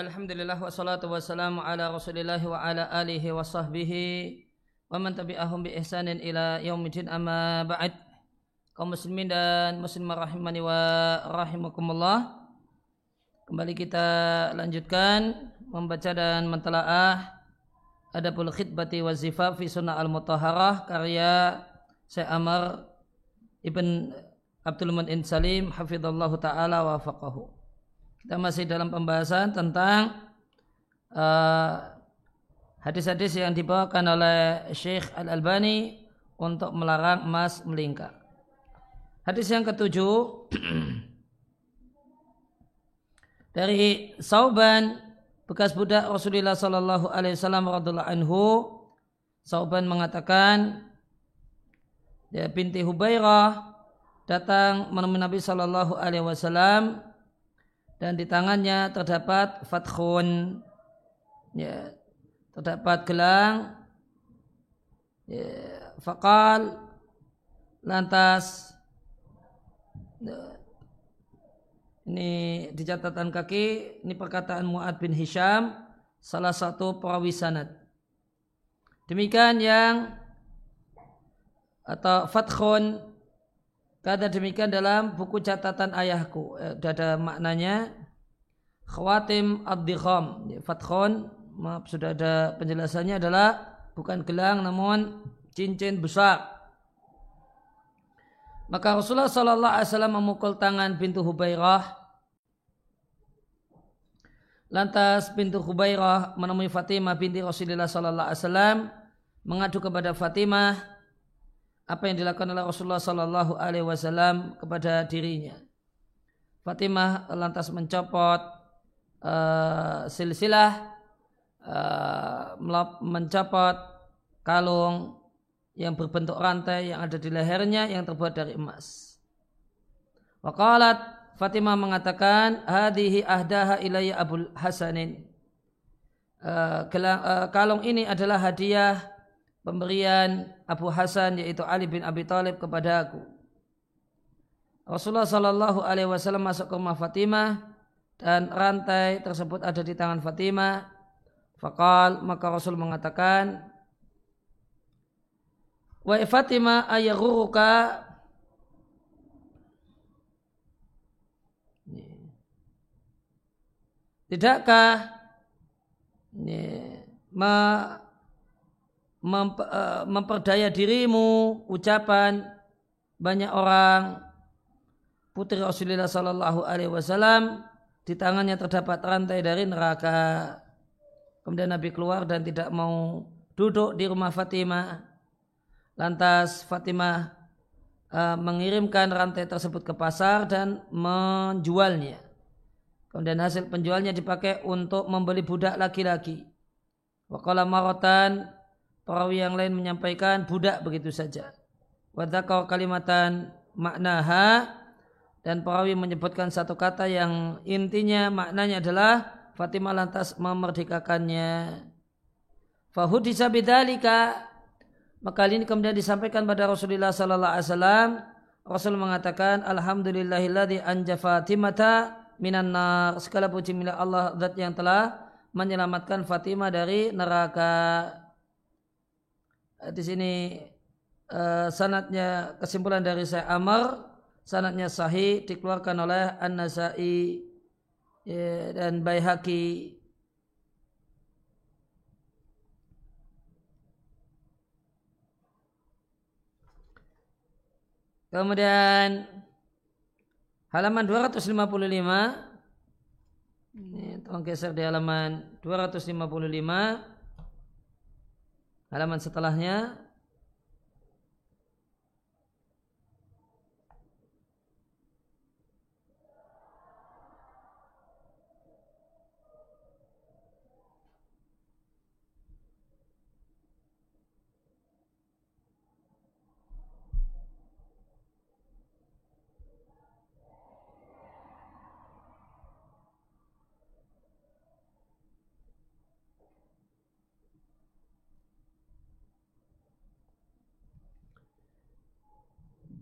Alhamdulillah wassalatu wassalamu ala rasulillah wa ala alihi wa sahbihi wa man tabi'ahum bi ihsanin ila yaumidin amma ba'd. Kaum muslimin dan muslimah rahimani wa rahimakumullah. Kembali kita lanjutkan membaca dan mentelaah Adabul Khidbati wa Zifaf fi Sunnah Al-Mutahharah karya Syekh Amr Ibn Abdul Mu'in Salim hafizallahu taala wa faqahu kita masih dalam pembahasan tentang uh, hadis-hadis uh, yang dibawakan oleh Syekh Al-Albani untuk melarang emas melingkar. Hadis yang ketujuh dari Sauban bekas budak Rasulullah Sallallahu Alaihi Wasallam radhiallahu anhu Sauban mengatakan ya binti Hubairah datang menemui Nabi Sallallahu Alaihi Wasallam dan di tangannya terdapat fathun. Ya. Terdapat gelang. Ya, fakal lantas. Ya, ini di catatan kaki. Ini perkataan Muad bin Hisham. Salah satu perawi sanad. Demikian yang atau fathun Kata demikian dalam buku catatan ayahku. Eh, ada maknanya khawatim ad-dikham. Fathon, maaf sudah ada penjelasannya adalah bukan gelang namun cincin besar. Maka Rasulullah Sallallahu Alaihi Wasallam memukul tangan pintu Hubairah. Lantas pintu Hubairah menemui Fatimah binti Rasulullah Sallallahu Alaihi Wasallam mengadu kepada Fatimah apa yang dilakukan oleh Rasulullah Sallallahu Alaihi Wasallam kepada dirinya. Fatimah lantas mencopot uh, silsilah, uh, mencopot kalung yang berbentuk rantai yang ada di lehernya yang terbuat dari emas. Waqalat Fatimah mengatakan, "Hadihi ahdaha ilayya Abul Hasanin." Uh, kalung ini adalah hadiah pemberian Abu Hasan yaitu Ali bin Abi Thalib kepada aku. Rasulullah Shallallahu Alaihi Wasallam masuk ke rumah Fatimah dan rantai tersebut ada di tangan Fatimah. Fakal maka Rasul mengatakan, Wa Fatimah ayaruruka Tidakkah ini, Eh, memperdaya dirimu ucapan banyak orang putri Rasulullah Sallallahu Alaihi Wasallam di tangannya terdapat rantai dari neraka. Kemudian Nabi keluar dan tidak mau duduk di rumah Fatimah. Lantas Fatimah uh, mengirimkan rantai tersebut ke pasar dan menjualnya. Kemudian hasil penjualnya dipakai untuk membeli budak laki-laki. Wakala marotan Perawi yang lain menyampaikan budak begitu saja. Wadakau kalimatan maknaha dan perawi menyebutkan satu kata yang intinya maknanya adalah Fatimah lantas memerdekakannya. Fahudisa bidalika maka ini kemudian disampaikan pada Rasulullah sallallahu alaihi wasallam Rasul mengatakan alhamdulillahilladzi anja Fatimata minan nar segala puji milik Allah zat yang telah menyelamatkan Fatimah dari neraka di sini uh, sanatnya kesimpulan dari saya Amr sanatnya sahih dikeluarkan oleh An-Nasai ya, dan Baihaqi. Kemudian halaman 255 ini tolong geser di halaman 255 halaman setelahnya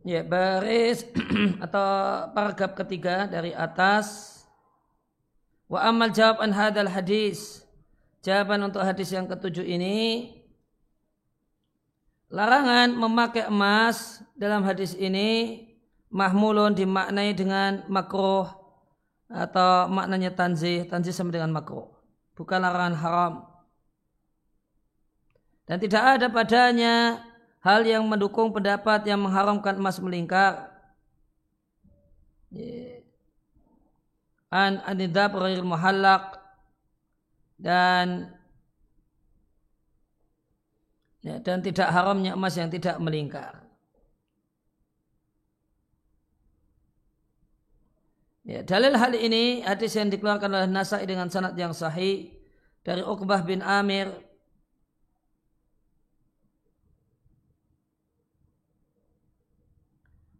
Ya, baris atau paragraf ketiga dari atas Wa amal jawab an hadal hadis. Jawaban untuk hadis yang ketujuh ini larangan memakai emas dalam hadis ini mahmulun dimaknai dengan makruh atau maknanya tanzih, tanzih sama dengan makruh. Bukan larangan haram. Dan tidak ada padanya hal yang mendukung pendapat yang mengharamkan emas melingkar. An anidab ghair muhallak dan ya, dan tidak haramnya emas yang tidak melingkar. Ya, dalil hal ini hadis yang dikeluarkan oleh Nasai dengan sanad yang sahih dari Uqbah bin Amir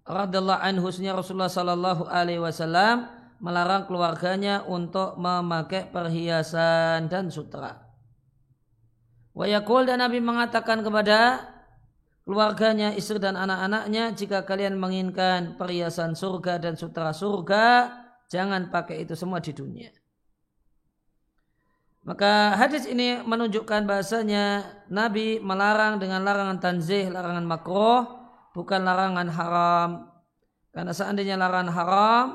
radhiyallahu anhu Rasulullah sallallahu alaihi wasallam melarang keluarganya untuk memakai perhiasan dan sutra. Wayakul dan Nabi mengatakan kepada keluarganya, istri dan anak-anaknya, jika kalian menginginkan perhiasan surga dan sutra surga, jangan pakai itu semua di dunia. Maka hadis ini menunjukkan bahasanya Nabi melarang dengan larangan tanzih, larangan makroh, bukan larangan haram. Karena seandainya larangan haram,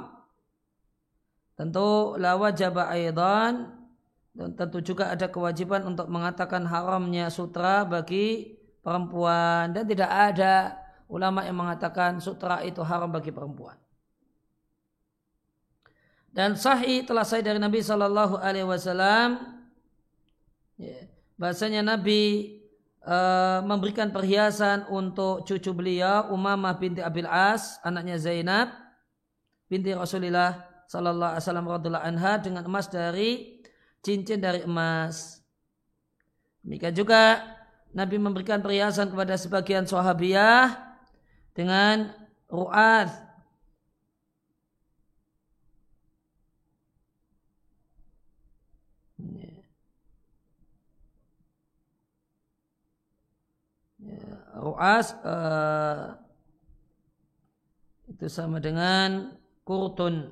tentu la wajaba aidan dan tentu juga ada kewajiban untuk mengatakan haramnya sutra bagi perempuan dan tidak ada ulama yang mengatakan sutra itu haram bagi perempuan. Dan sahih telah saya dari Nabi Wasallam ya, bahasanya Nabi uh, memberikan perhiasan untuk cucu beliau Umamah binti Abil As anaknya Zainab binti Rasulullah Sallallahu Alaihi Wasallam anha dengan emas dari cincin dari emas. Demikian juga Nabi memberikan perhiasan kepada sebagian sahabiah dengan ru'ad. Ru'as uh, itu sama dengan kurtun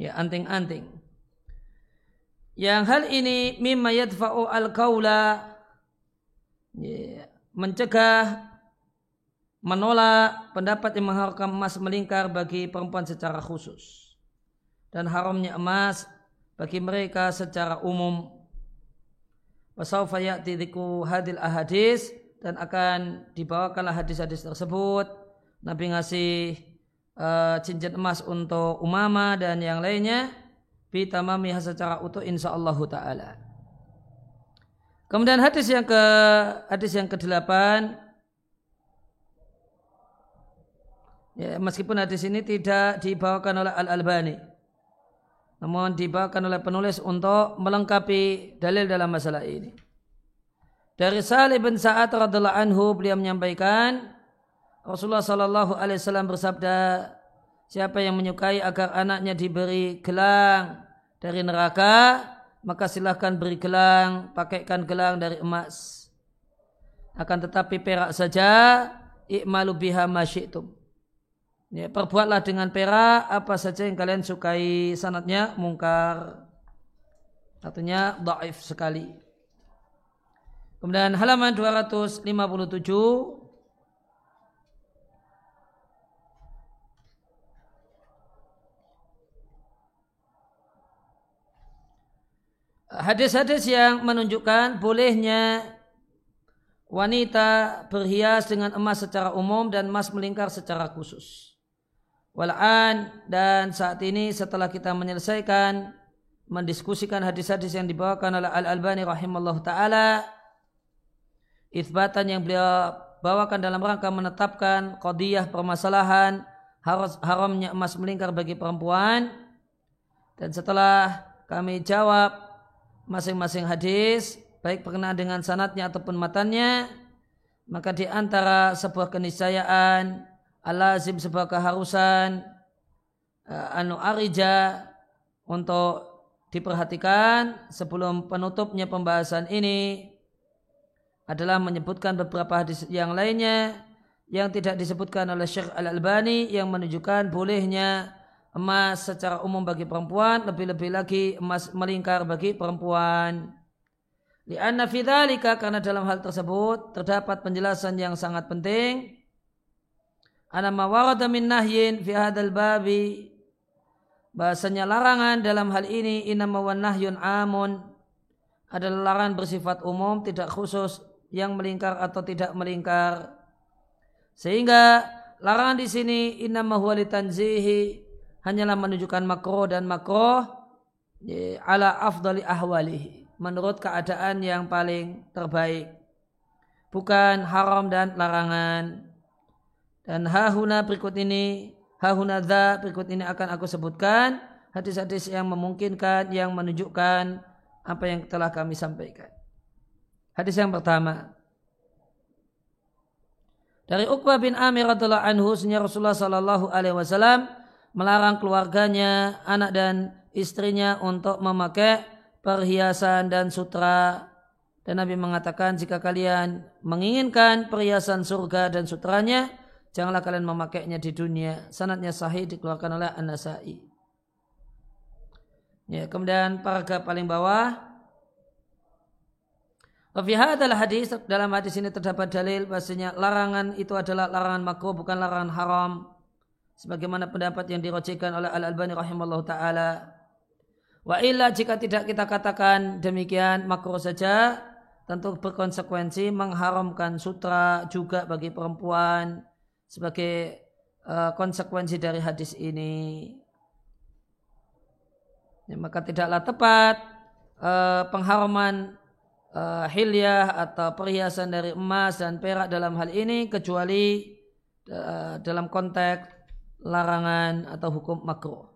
ya anting-anting. Yang hal ini mimma yadfa'u al-kaula ya, mencegah menolak pendapat yang mengharapkan emas melingkar bagi perempuan secara khusus dan haramnya emas bagi mereka secara umum. Wasaufa ya'ti hadil ahadis dan akan dibawakanlah hadis-hadis tersebut. Nabi ngasih uh, cincin emas untuk umama dan yang lainnya bitamamiha secara utuh insyaallah taala. Kemudian hadis yang ke hadis yang ke-8 ya, meskipun hadis ini tidak dibawakan oleh Al-Albani namun dibawakan oleh penulis untuk melengkapi dalil dalam masalah ini. Dari Salih bin Sa'ad radhiallahu anhu beliau menyampaikan Rasulullah Shallallahu Alaihi Wasallam bersabda, siapa yang menyukai agar anaknya diberi gelang dari neraka, maka silahkan beri gelang, pakaikan gelang dari emas. Akan tetapi perak saja, ikmalu biha masyitum. Ya, perbuatlah dengan perak apa saja yang kalian sukai sanatnya mungkar. Artinya daif sekali. Kemudian halaman 257 hadis-hadis yang menunjukkan bolehnya wanita berhias dengan emas secara umum dan emas melingkar secara khusus. Wal'an dan saat ini setelah kita menyelesaikan mendiskusikan hadis-hadis yang dibawakan oleh Al-Albani rahimallahu taala itsbatan yang beliau bawakan dalam rangka menetapkan qadiyah permasalahan haramnya emas melingkar bagi perempuan dan setelah kami jawab masing-masing hadis baik berkenaan dengan sanatnya ataupun matanya maka di antara sebuah keniscayaan alazim sebuah keharusan uh, anu arija untuk diperhatikan sebelum penutupnya pembahasan ini adalah menyebutkan beberapa hadis yang lainnya yang tidak disebutkan oleh Syekh Al-Albani yang menunjukkan bolehnya emas secara umum bagi perempuan lebih-lebih lagi emas melingkar bagi perempuan. Lianna fidzalika karena dalam hal tersebut terdapat penjelasan yang sangat penting. Ana ma warada min nahyin fi hadzal babi bahasanya larangan dalam hal ini inama wan nahyun amun adalah larangan bersifat umum tidak khusus yang melingkar atau tidak melingkar. Sehingga larangan di sini inama huwa litanzihi hanyalah menunjukkan makro dan makro ala afdali ahwalihi. Menurut keadaan yang paling terbaik. Bukan haram dan larangan. Dan hahuna berikut ini hahuna dha berikut ini akan aku sebutkan. Hadis-hadis yang memungkinkan yang menunjukkan apa yang telah kami sampaikan. Hadis yang pertama. Dari Uqbah bin Amir radhiallahu anhu Rasulullah sallallahu alaihi wasallam melarang keluarganya, anak dan istrinya untuk memakai perhiasan dan sutra. Dan Nabi mengatakan jika kalian menginginkan perhiasan surga dan sutranya, janganlah kalian memakainya di dunia. Sanatnya sahih dikeluarkan oleh An-Nasai. Ya, kemudian paragraf paling bawah Wafi adalah hadis dalam hadis ini terdapat dalil bahasanya larangan itu adalah larangan makruh bukan larangan haram. Sebagaimana pendapat yang dirojikan oleh Al Albani rahimahullah taala. Wa illa jika tidak kita katakan demikian makruh saja tentu berkonsekuensi mengharamkan sutra juga bagi perempuan sebagai uh, konsekuensi dari hadis ini. Ya, maka tidaklah tepat uh, pengharaman uh, hilyah atau perhiasan dari emas dan perak dalam hal ini kecuali uh, dalam konteks larangan atau hukum makruh.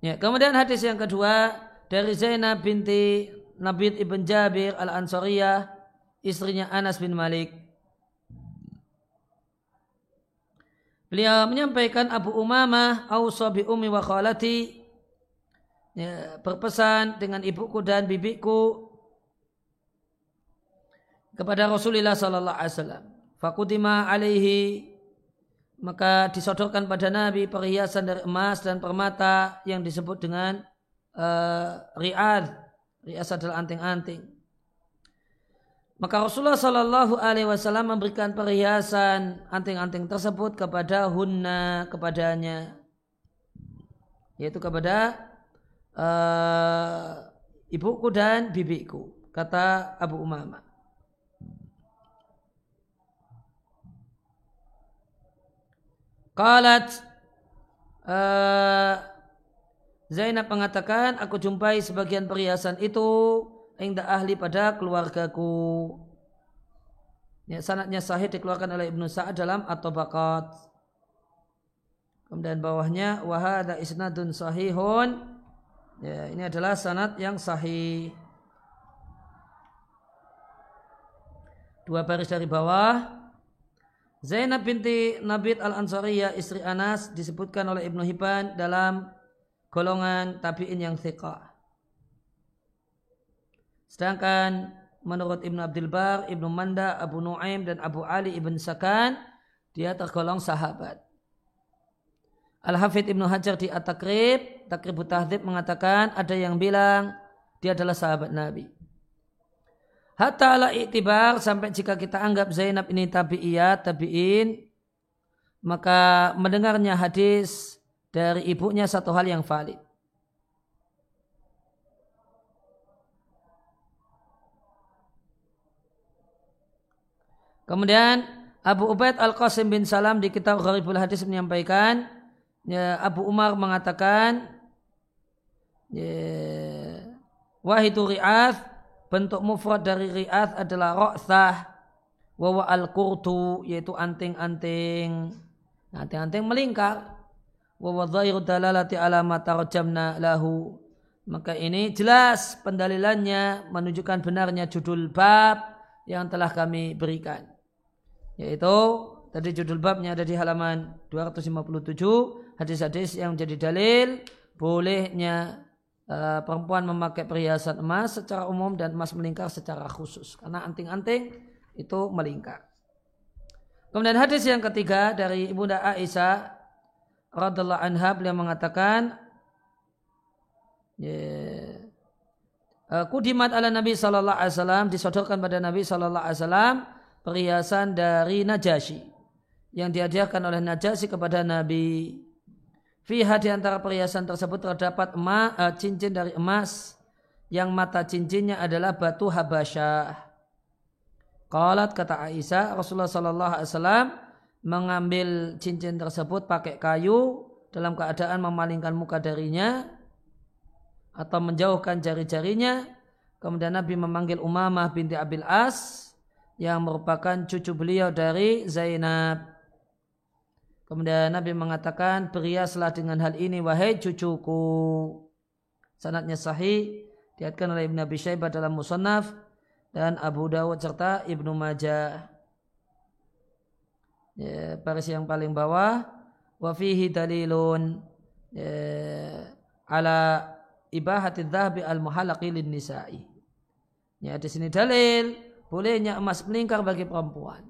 Ya, kemudian hadis yang kedua dari Zainab binti Nabi ibn Jabir al-Ansariyah, istrinya Anas bin Malik. Beliau menyampaikan Abu Umamah ausa bi ummi wa khalati ya, berpesan dengan ibuku dan bibiku kepada Rasulullah sallallahu alaihi wasallam. Fakudima alaihi maka disodorkan pada Nabi perhiasan dari emas dan permata yang disebut dengan uh, riad. Riad adalah anting-anting. Maka Rasulullah Shallallahu Alaihi Wasallam memberikan perhiasan anting-anting tersebut kepada hunna kepadanya, yaitu kepada uh, ibuku dan bibiku, kata Abu Umama. Qalat uh, Zainab mengatakan, aku jumpai sebagian perhiasan itu inda ahli pada keluargaku. Ya, sanatnya sahih dikeluarkan oleh Ibnu Sa'ad dalam At-Tabaqat. Kemudian bawahnya wahada isnadun sahihun. Ya, ini adalah sanad yang sahih. Dua baris dari bawah. Zainab binti Nabit al-Ansariyah istri Anas disebutkan oleh Ibnu Hibban dalam golongan tabi'in yang thiqah. Sedangkan menurut Ibnu Abdul Bar, Ibnu Manda, Abu Nuaim dan Abu Ali Ibn Sakan dia tergolong sahabat. Al-Hafidh Ibnu Hajar di At-Takrib, Takrib Tahdib mengatakan ada yang bilang dia adalah sahabat Nabi. Hatta ala iktibar sampai jika kita anggap Zainab ini tabi'iyat, tabi'in, maka mendengarnya hadis dari ibunya satu hal yang valid. Kemudian Abu Ubaid Al-Qasim bin Salam di kitab Gharibul Hadis menyampaikan ya, Abu Umar mengatakan ya, wahidu ri'ath bentuk mufrad dari ri'ath adalah ro'thah wawa al-qurtu yaitu anting-anting. Anting-anting melingkar. Wawa dhahiru dalalati ala matarjamna lahu. Maka ini jelas pendalilannya menunjukkan benarnya judul bab yang telah kami berikan. Yaitu tadi judul babnya ada di halaman 257 hadis-hadis yang menjadi dalil bolehnya uh, perempuan memakai perhiasan emas secara umum dan emas melingkar secara khusus karena anting-anting itu melingkar. Kemudian hadis yang ketiga dari Ibunda Aisyah radhiallahu anha beliau mengatakan yeah, uh, kudimat ala Nabi sallallahu alaihi wasallam disodorkan pada Nabi sallallahu alaihi wasallam perhiasan dari Najasyi yang dihadiahkan oleh Najasyi kepada Nabi. Fiha di antara perhiasan tersebut terdapat emas, uh, cincin dari emas yang mata cincinnya adalah batu habasyah. Qalat kata Aisyah Rasulullah sallallahu alaihi wasallam mengambil cincin tersebut pakai kayu dalam keadaan memalingkan muka darinya atau menjauhkan jari-jarinya. Kemudian Nabi memanggil Umamah binti Abil As yang merupakan cucu beliau dari Zainab. Kemudian Nabi mengatakan, beriaslah dengan hal ini wahai cucuku. Sanatnya sahih, diatkan oleh Ibn Abi Syaibah dalam Musannaf dan Abu Dawud serta Ibnu Majah. Ya, baris yang paling bawah, wafihi dalilun ya, ala ibahati dhahabi al muhalaqi lin nisa'i. Ya di sini dalil bolehnya emas melingkar bagi perempuan.